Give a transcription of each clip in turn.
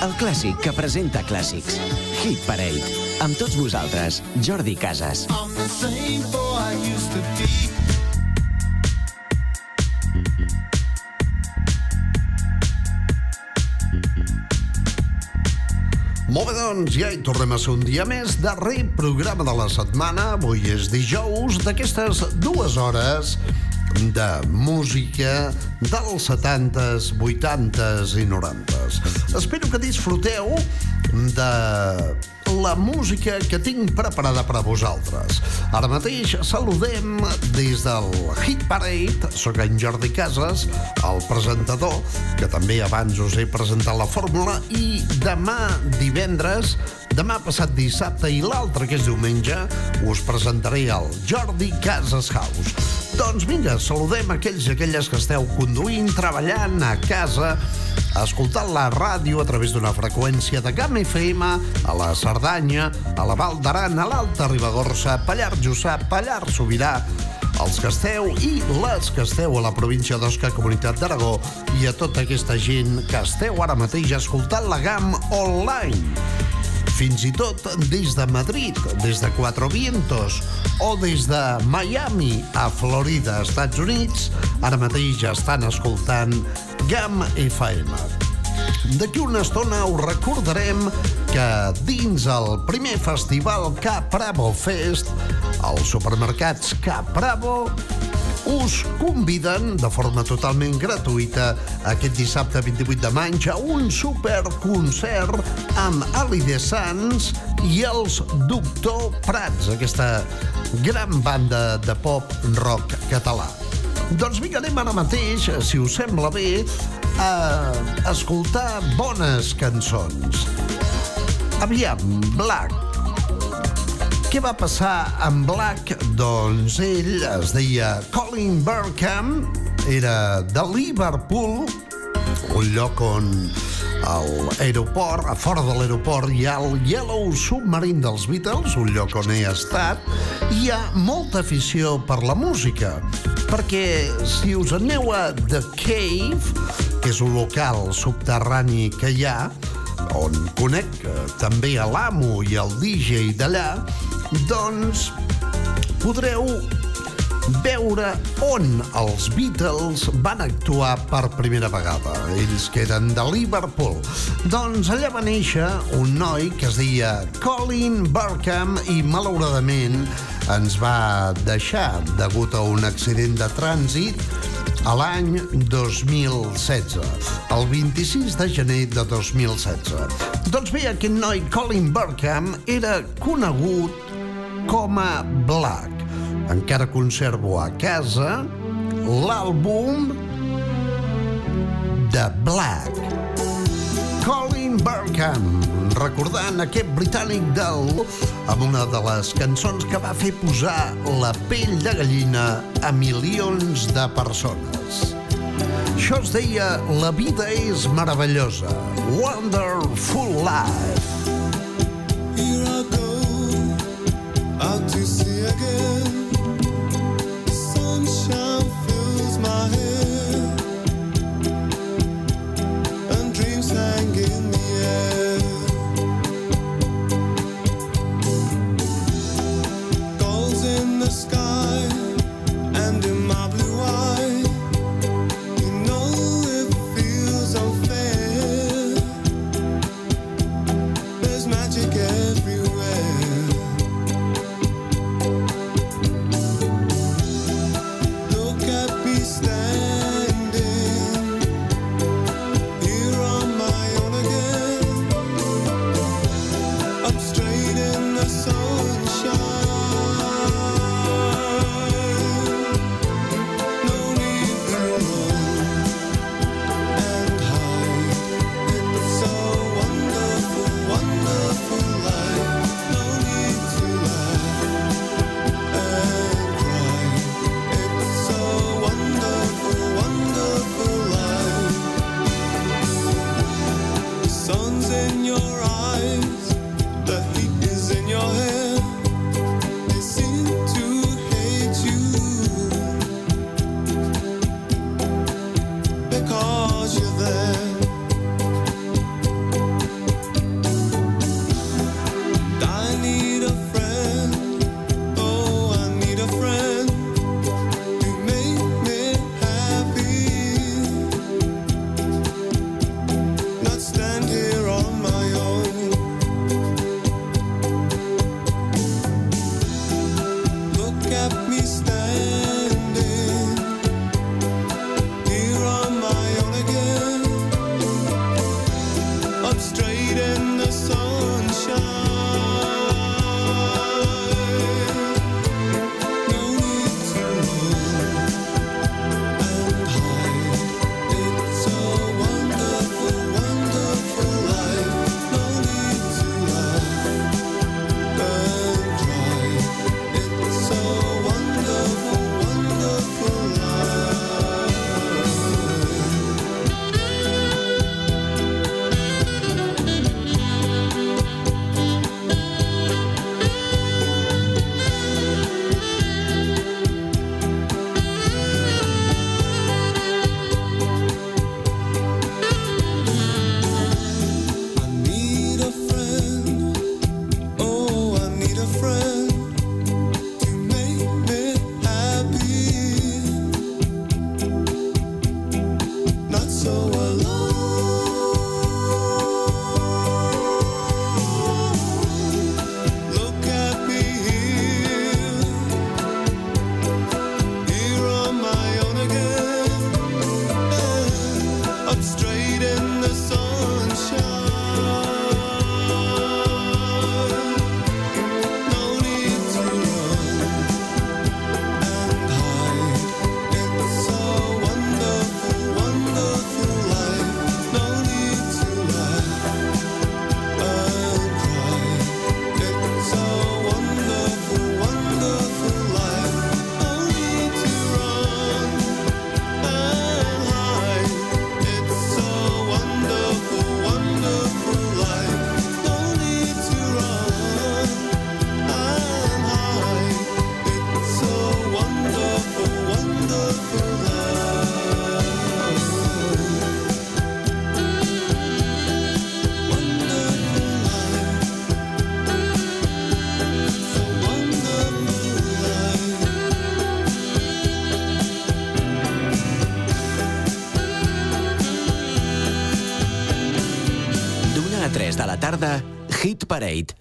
El clàssic que presenta clàssics. Hit Parade. Amb tots vosaltres, Jordi Casas. I'm the same boy I used to be. Molt bé, doncs, ja hi tornem a ser un dia més, darrer programa de la setmana. Avui és dijous, d'aquestes dues hores de música dels 70s, 80s i 90s. Espero que disfruteu de la música que tinc preparada per a vosaltres. Ara mateix saludem des del Hit Parade, sóc en Jordi Casas, el presentador, que també abans us he presentat la fórmula, i demà divendres, demà passat dissabte i l'altre, que és diumenge, us presentaré el Jordi Casas House. Doncs vinga, saludem aquells i aquelles que esteu conduint, treballant a casa, escoltant la ràdio a través d'una freqüència de GAM FM a la Cerdanya, a la Val d'Aran, a l'Alta Ribagorça, Pallar Jussà, Pallar Sobirà, els que esteu i les que esteu a la província d'Osca, Comunitat d'Aragó i a tota aquesta gent que esteu ara mateix escoltant la GAM online fins i tot des de Madrid, des de Cuatro Vientos o des de Miami a Florida, Estats Units, ara mateix ja estan escoltant GAM FM. D'aquí una estona us recordarem que dins el primer festival Capravo Fest, els supermercats Capravo us conviden de forma totalment gratuïta aquest dissabte 28 de maig a un superconcert amb Ali de Sans i els Doctor Prats, aquesta gran banda de pop rock català. Doncs vinga, anem ara mateix, si us sembla bé, a escoltar bones cançons. Aviam, Black, què va passar amb Black? Doncs ell es deia Colin Burkham, era de Liverpool, un lloc on a l'aeroport, a fora de l'aeroport, hi ha el Yellow Submarine dels Beatles, un lloc on he estat, i hi ha molta afició per la música, perquè si us aneu a The Cave, que és un local subterrani que hi ha, on conec també a l'amo i el DJ d'allà, doncs podreu veure on els Beatles van actuar per primera vegada. Ells que eren de Liverpool. Doncs allà va néixer un noi que es deia Colin Burkham i malauradament ens va deixar degut a un accident de trànsit a l'any 2016, el 26 de gener de 2016. Doncs bé, aquest noi, Colin Burkham, era conegut com a Black. Encara conservo a casa l'àlbum de Black. Colin Burkham, recordant aquest britànic del... amb una de les cançons que va fer posar la pell de gallina a milions de persones. Això es deia La vida és meravellosa. Wonderful life. Here I go, out to sea again.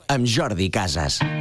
Amb Jordi Casas.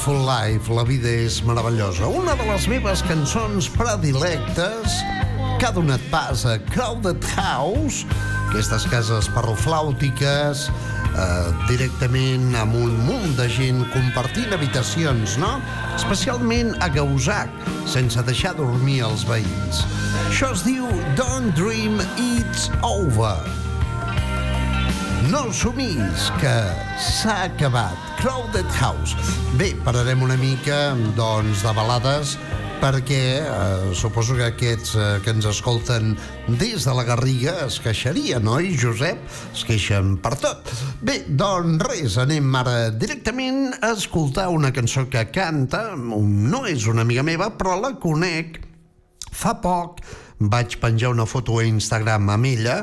Wonderful Life, la vida és meravellosa. Una de les meves cançons predilectes que ha donat pas a Crowded House, aquestes cases parroflàutiques, eh, directament amb un munt de gent compartint habitacions, no? Especialment a Gauzac, sense deixar dormir els veïns. Això es diu Don't Dream It's Over. No somnis, que s'ha acabat. Crowded House. Bé, pararem una mica, doncs, de balades, perquè eh, suposo que aquests eh, que ens escolten des de la Garriga es queixarien, oi, Josep? Es queixen per tot. Bé, doncs res, anem ara directament a escoltar una cançó que canta, no és una amiga meva, però la conec Fa poc vaig penjar una foto a Instagram amb ella.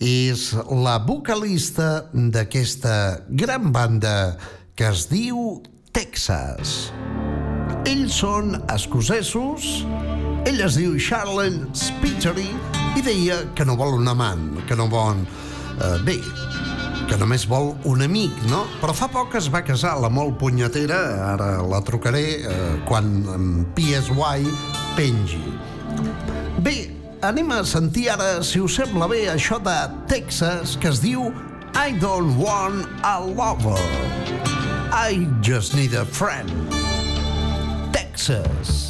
És la vocalista d'aquesta gran banda que es diu Texas. Ells són escocesos, ella es diu Charlotte Spittery i deia que no vol un amant, que no vol... Eh, bé, que només vol un amic, no? Però fa poc es va casar la molt punyetera, ara la trucaré eh, quan PSY pengi. Bé, anem a sentir ara, si us sembla bé, això de Texas, que es diu I don't want a lover. I just need a friend. Texas.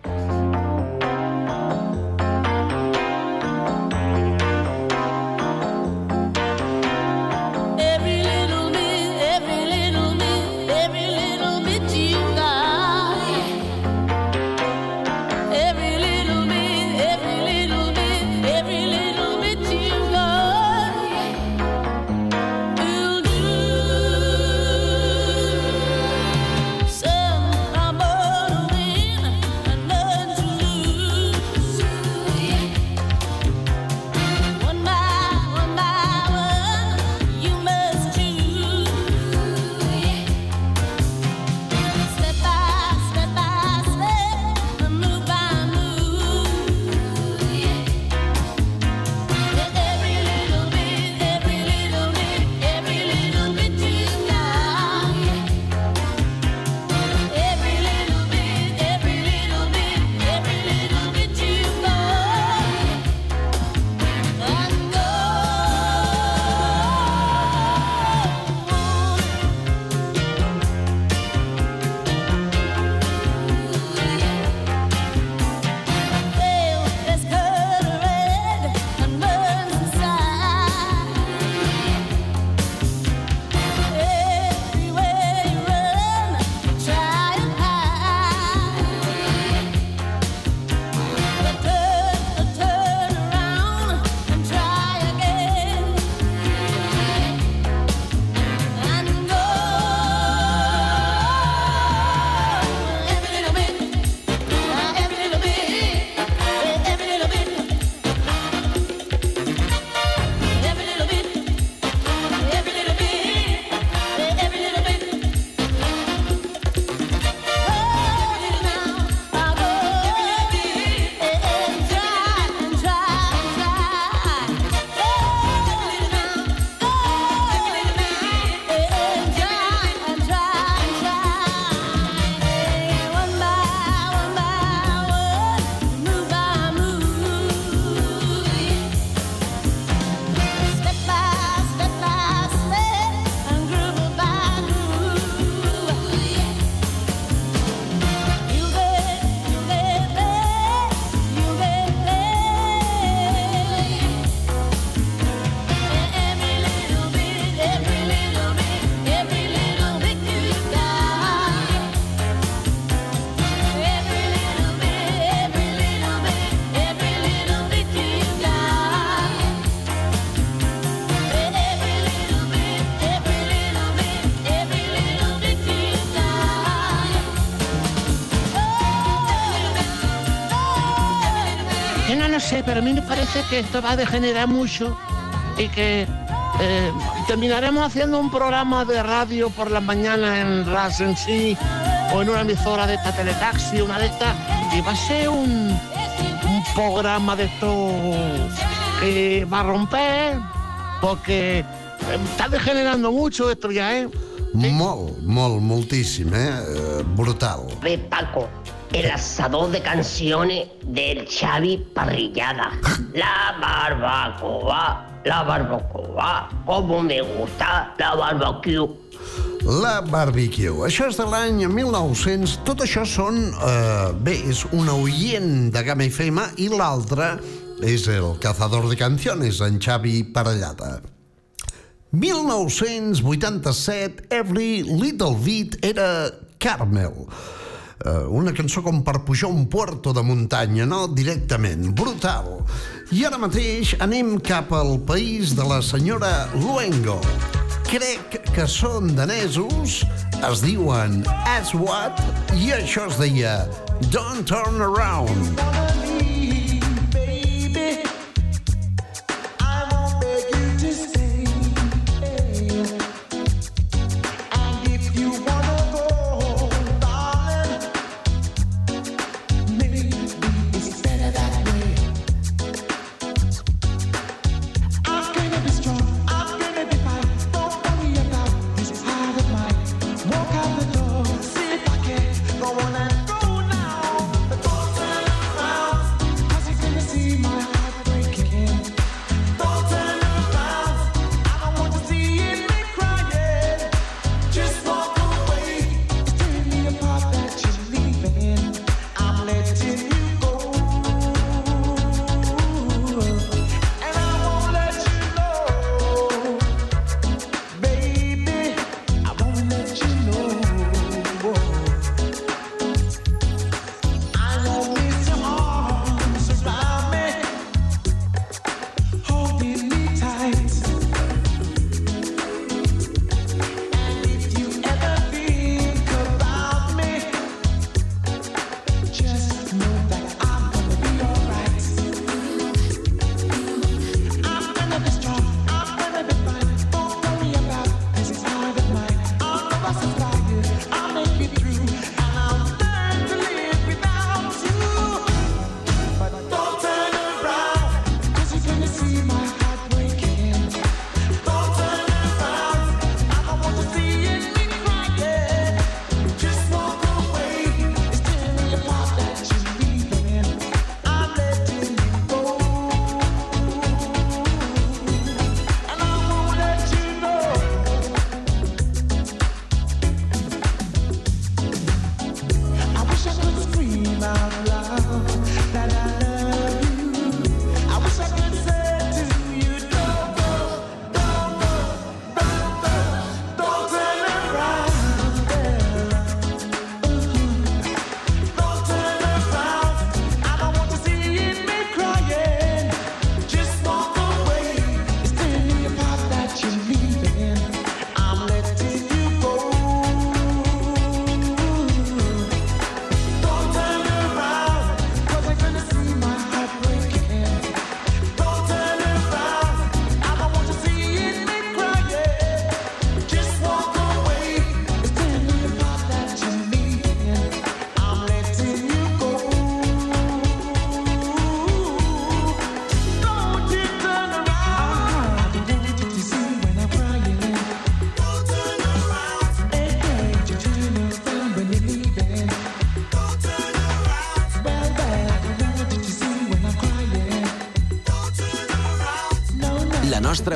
Parece que esto va a degenerar mucho y que eh, terminaremos haciendo un programa de radio por la mañana en Ras en sí o en una emisora de esta teletaxi, una de estas, y va a ser un, un programa de esto que va a romper porque eh, está degenerando mucho esto ya, ¿eh? Molt, molt, moltíssim, eh? Eh, Brutal. de Paco, el asador de canciones del Xavi Parrillada. La barbacoa, la barbacoa, como me gusta la barbecue. La Barbecue. Això és de l'any 1900. Tot això són... Eh, bé, és un oient de Gama FM i l'altre és el cazador de canciones, en Xavi Parellada. 1987, Every Little Bit era Carmel. Eh, una cançó com per pujar un puerto de muntanya, no? Directament, brutal. I ara mateix anem cap al país de la senyora Luengo. Crec que són danesos, es diuen Aswad, i això es deia Don't Turn Around.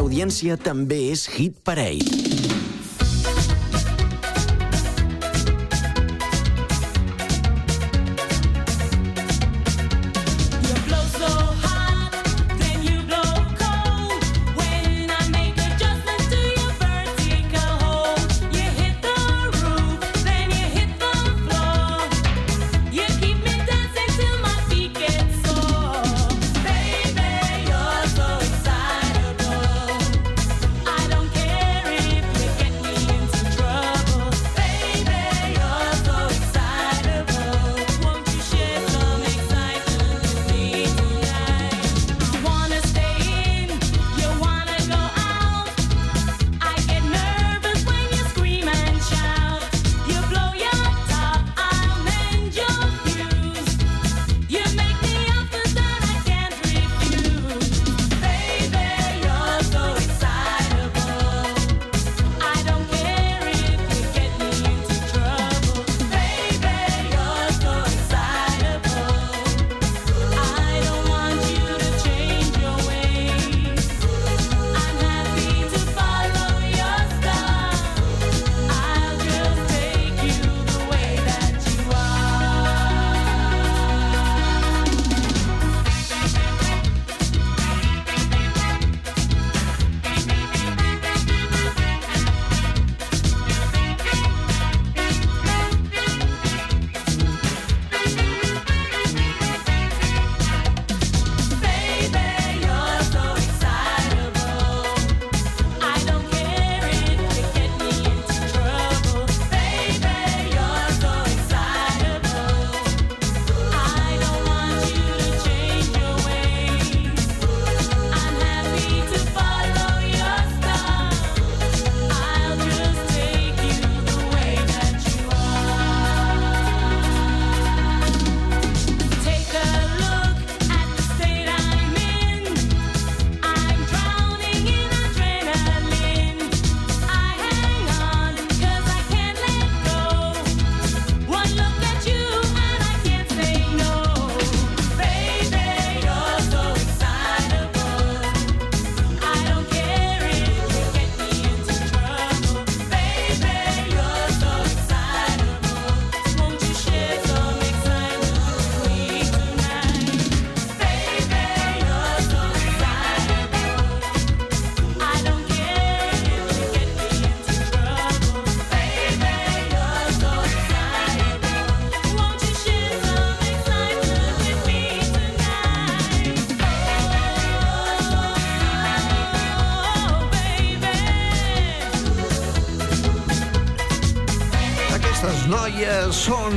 audiència també és hit parell.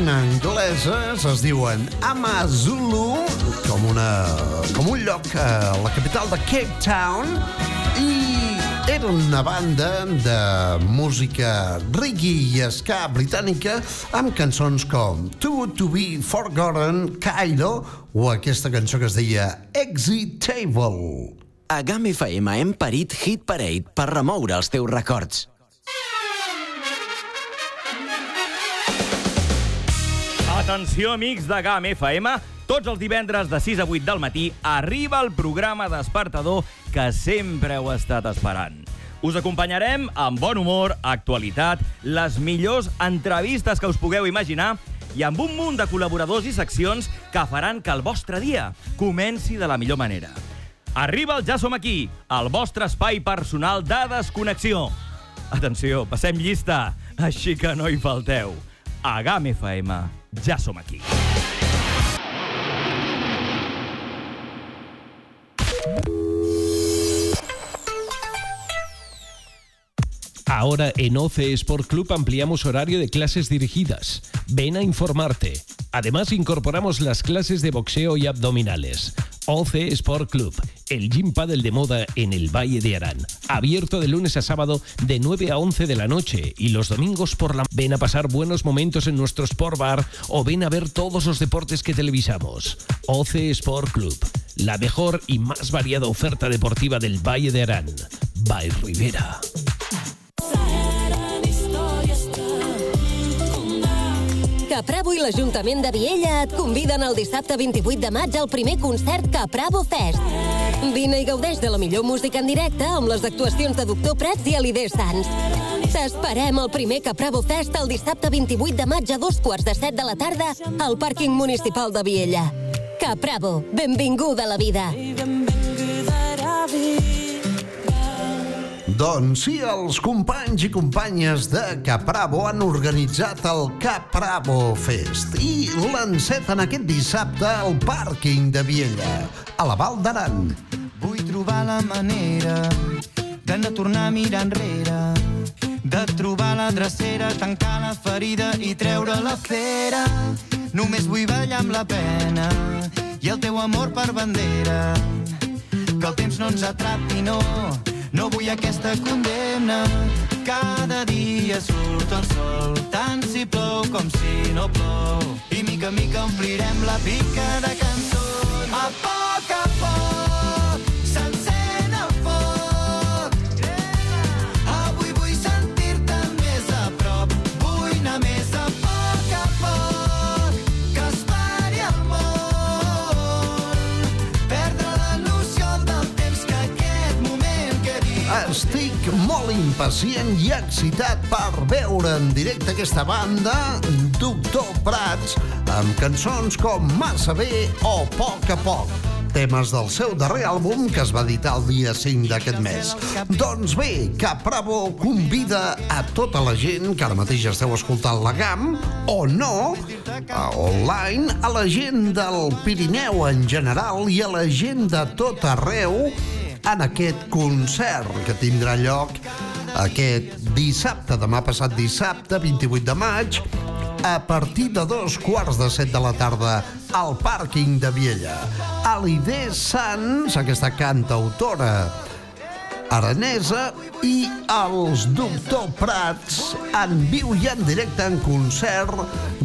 angleses es diuen Amazulu, com, una, com un lloc a la capital de Cape Town, i era una banda de música reggae i ska britànica amb cançons com Too To Be Forgotten, Kaido o aquesta cançó que es deia Exit Table. A GAM FM hem parit Hit Parade per remoure els teus records. Atenció, amics de GAM FM, tots els divendres de 6 a 8 del matí arriba el programa despertador que sempre heu estat esperant. Us acompanyarem amb bon humor, actualitat, les millors entrevistes que us pugueu imaginar i amb un munt de col·laboradors i seccions que faran que el vostre dia comenci de la millor manera. Arriba el Ja Som Aquí, el vostre espai personal de desconnexió. Atenció, passem llista, així que no hi falteu. A GAM FM ja som aquí. Ahora en OCE Sport Club ampliamos horario de clases dirigidas. Ven a informarte. Además incorporamos las clases de boxeo y abdominales. OCE Sport Club, el gym paddle de moda en el Valle de Arán. Abierto de lunes a sábado de 9 a 11 de la noche y los domingos por la... Ven a pasar buenos momentos en nuestro Sport Bar o ven a ver todos los deportes que televisamos. OCE Sport Club, la mejor y más variada oferta deportiva del Valle de Arán. By Rivera. Capravo i l'Ajuntament de Viella et conviden el dissabte 28 de maig al primer concert Capravo Fest. Vine i gaudeix de la millor música en directe amb les actuacions de Doctor Prats i Alider Sans. T'esperem al primer Capravo Fest el dissabte 28 de maig a dos quarts de set de la tarda al pàrquing municipal de Viella. Capravo, benvinguda a la vida. Doncs sí, els companys i companyes de Capravo han organitzat el Capravo Fest i l'enceten aquest dissabte al pàrquing de Viella, a la Val d'Aran. Vull trobar la manera de no tornar a mirar enrere, de trobar la drecera, tancar la ferida i treure la cera. Només vull ballar amb la pena i el teu amor per bandera. Que el temps no ens atrapi, no, no vull aquesta condemna. Cada dia surt el sol, tant si plou com si no plou. I mica en mica omplirem la pica de cançons. A poc a poc molt impacient i excitat per veure en directe aquesta banda, Doctor Prats, amb cançons com Massa bé o Poc a poc, temes del seu darrer àlbum que es va editar el dia 5 d'aquest mes. Doncs bé, Capravo convida a tota la gent que ara mateix esteu escoltant la GAM, o no, a online, a la gent del Pirineu en general i a la gent de tot arreu en aquest concert que tindrà lloc aquest dissabte, demà passat dissabte, 28 de maig, a partir de dos quarts de set de la tarda al pàrquing de Viella. Alidé Sans, aquesta cantautora aranesa, i els Doctor Prats en viu i en directe en concert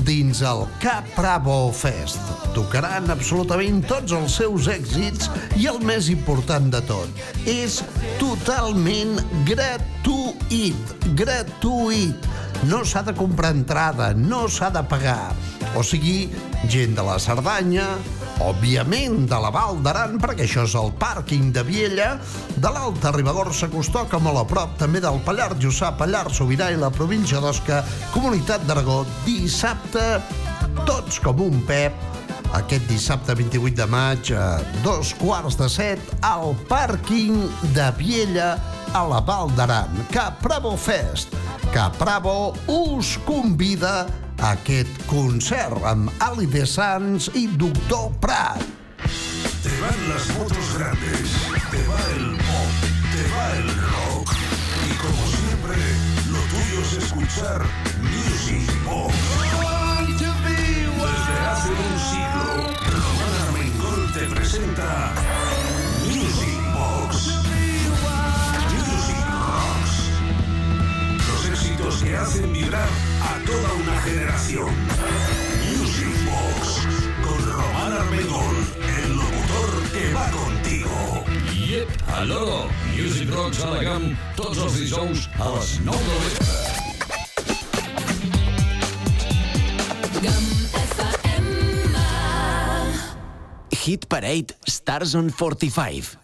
dins el Cap Bravo Fest. Tocaran absolutament tots els seus èxits i el més important de tot, és totalment gratuït, gratuït. No s'ha de comprar entrada, no s'ha de pagar. O sigui, gent de la Cerdanya, òbviament de la Val d'Aran, perquè això és el pàrquing de Viella, de l'Alta Ribagorça Costoca, molt a prop també del Pallar Jussà, Pallar Sobirà i la província d'Osca, Comunitat d'Aragó, dissabte, tots com un pep, aquest dissabte 28 de maig a dos quarts de set al pàrquing de Viella a la Val d'Aran. Capravo Fest. Capravo us convida a aquest concert amb Ali de Sans i Doctor Prat. Te van las motos grandes, te va el pop, te va el rock. Y como siempre, lo tuyo es escuchar Music Box. Desde hace un siglo, Román Armengol te presenta Music Box. Music Rocks. Los éxitos que hacen vibrar a toda una generación. Music Box con Román Armengol, el locutor que va contigo. Yep, allò, Music Rocks a la GAM, tots els dijous a les 9 del vespre. Hit Parade Stars on 45.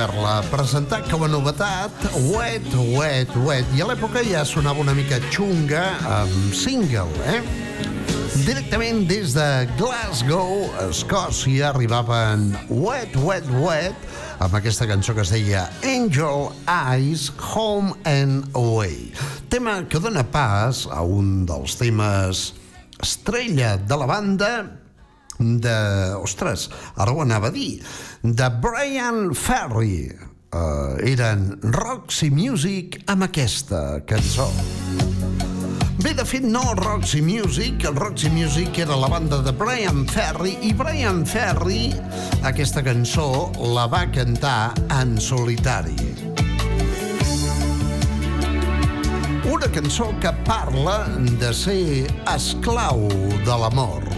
També d'haver-la presentat com a novetat, Wet, Wet, Wet. I a l'època ja sonava una mica xunga amb single, eh? Directament des de Glasgow, Escòcia, arribaven Wet, Wet, Wet, amb aquesta cançó que es deia Angel Eyes, Home and Away. Tema que dona pas a un dels temes estrella de la banda de... Ostres, ara ho anava a dir. De Brian Ferry. Uh, eren Roxy Music amb aquesta cançó. Bé, de fet, no Roxy Music. El Roxy Music era la banda de Brian Ferry i Brian Ferry aquesta cançó la va cantar en solitari. Una cançó que parla de ser esclau de l'amor.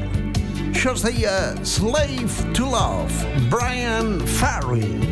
Això es deia Slave to Love, Brian Ferry.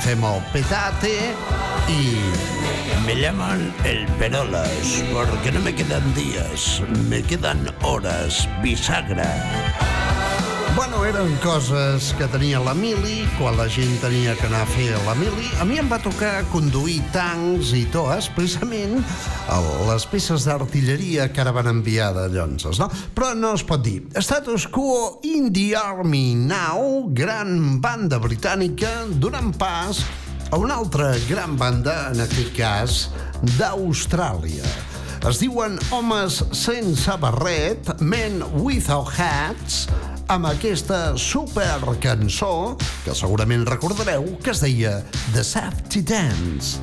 El petate i... Me llaman el Perolas porque no me quedan días, me quedan horas, bisagra. Bueno, eren coses que tenia la mili, quan la gent tenia que anar a fer la mili. A mi em va tocar conduir tancs i toes, precisament les peces d'artilleria que ara van enviar de Llonses, no? Però no es pot dir. Status quo in the Army Now, gran banda britànica, donant pas a una altra gran banda, en aquest cas, d'Austràlia. Es diuen Homes sense barret, Men Without Hats, amb aquesta super cançó, que segurament recordareu, que es deia The Safety Dance.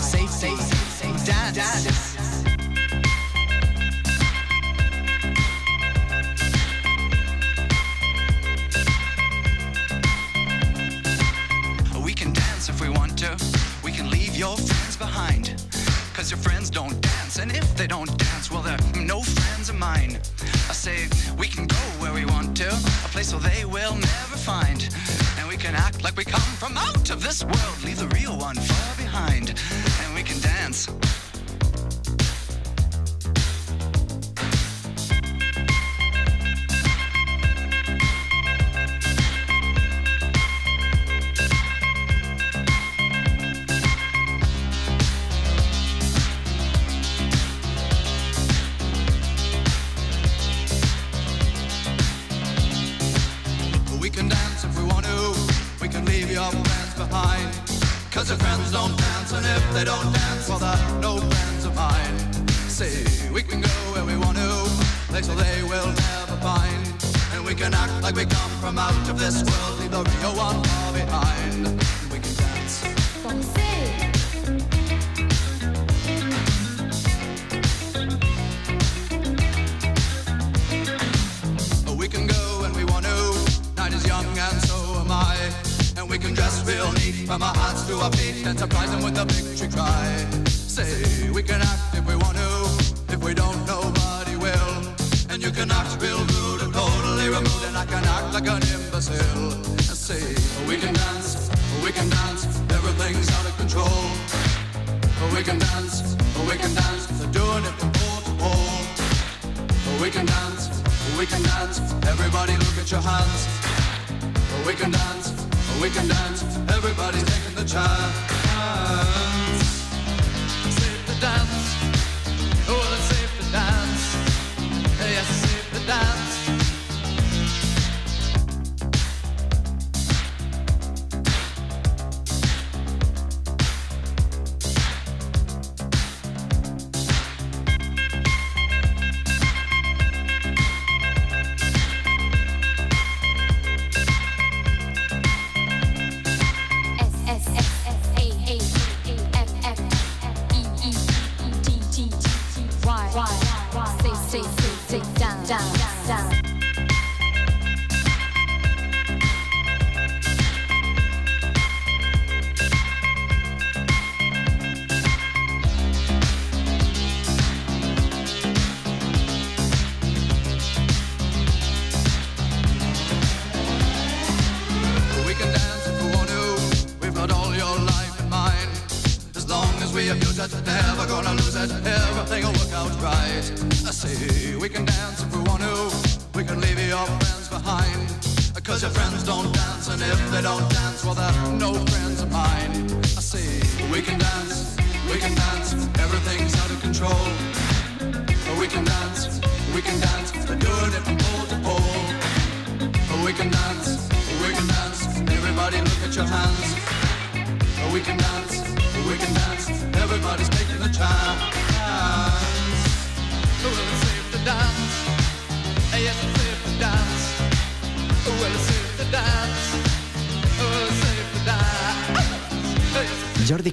Safe, safe, safe, dance. Cause your friends don't dance. And if they don't dance, well, they're no friends of mine. I say, we can go where we want to. A place where they will never find. And we can act like we come from out of this world. Leave the real one far behind. And we can dance.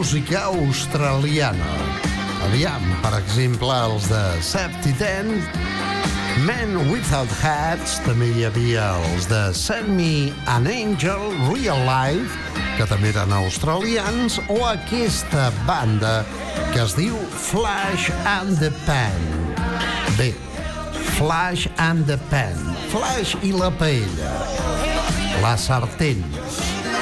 Música australiana. Aviam, per exemple, els de Safety Ten, Men Without Hats, també hi havia els de Send Me an Angel, Real Life, que també eren australians, o aquesta banda que es diu Flash and the Pan. Bé, Flash and the Pan. Flash i la paella. La sartén.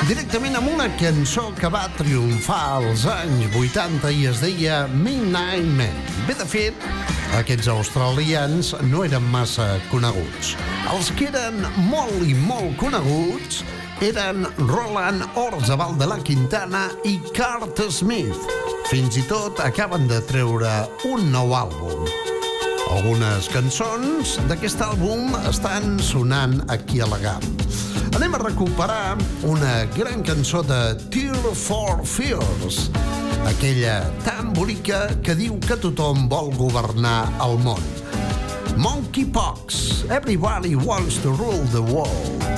Directament amb una cançó que va triomfar als anys 80 i es deia Midnight Man. Bé, de fet, aquests australians no eren massa coneguts. Els que eren molt i molt coneguts eren Roland Orzabal de la Quintana i Cart Smith. Fins i tot acaben de treure un nou àlbum. Algunes cançons d'aquest àlbum estan sonant aquí a la GAM. Anem a recuperar una gran cançó de Tear for Fears, aquella tan bonica que diu que tothom vol governar el món. Monkeypox, everybody wants to rule the world.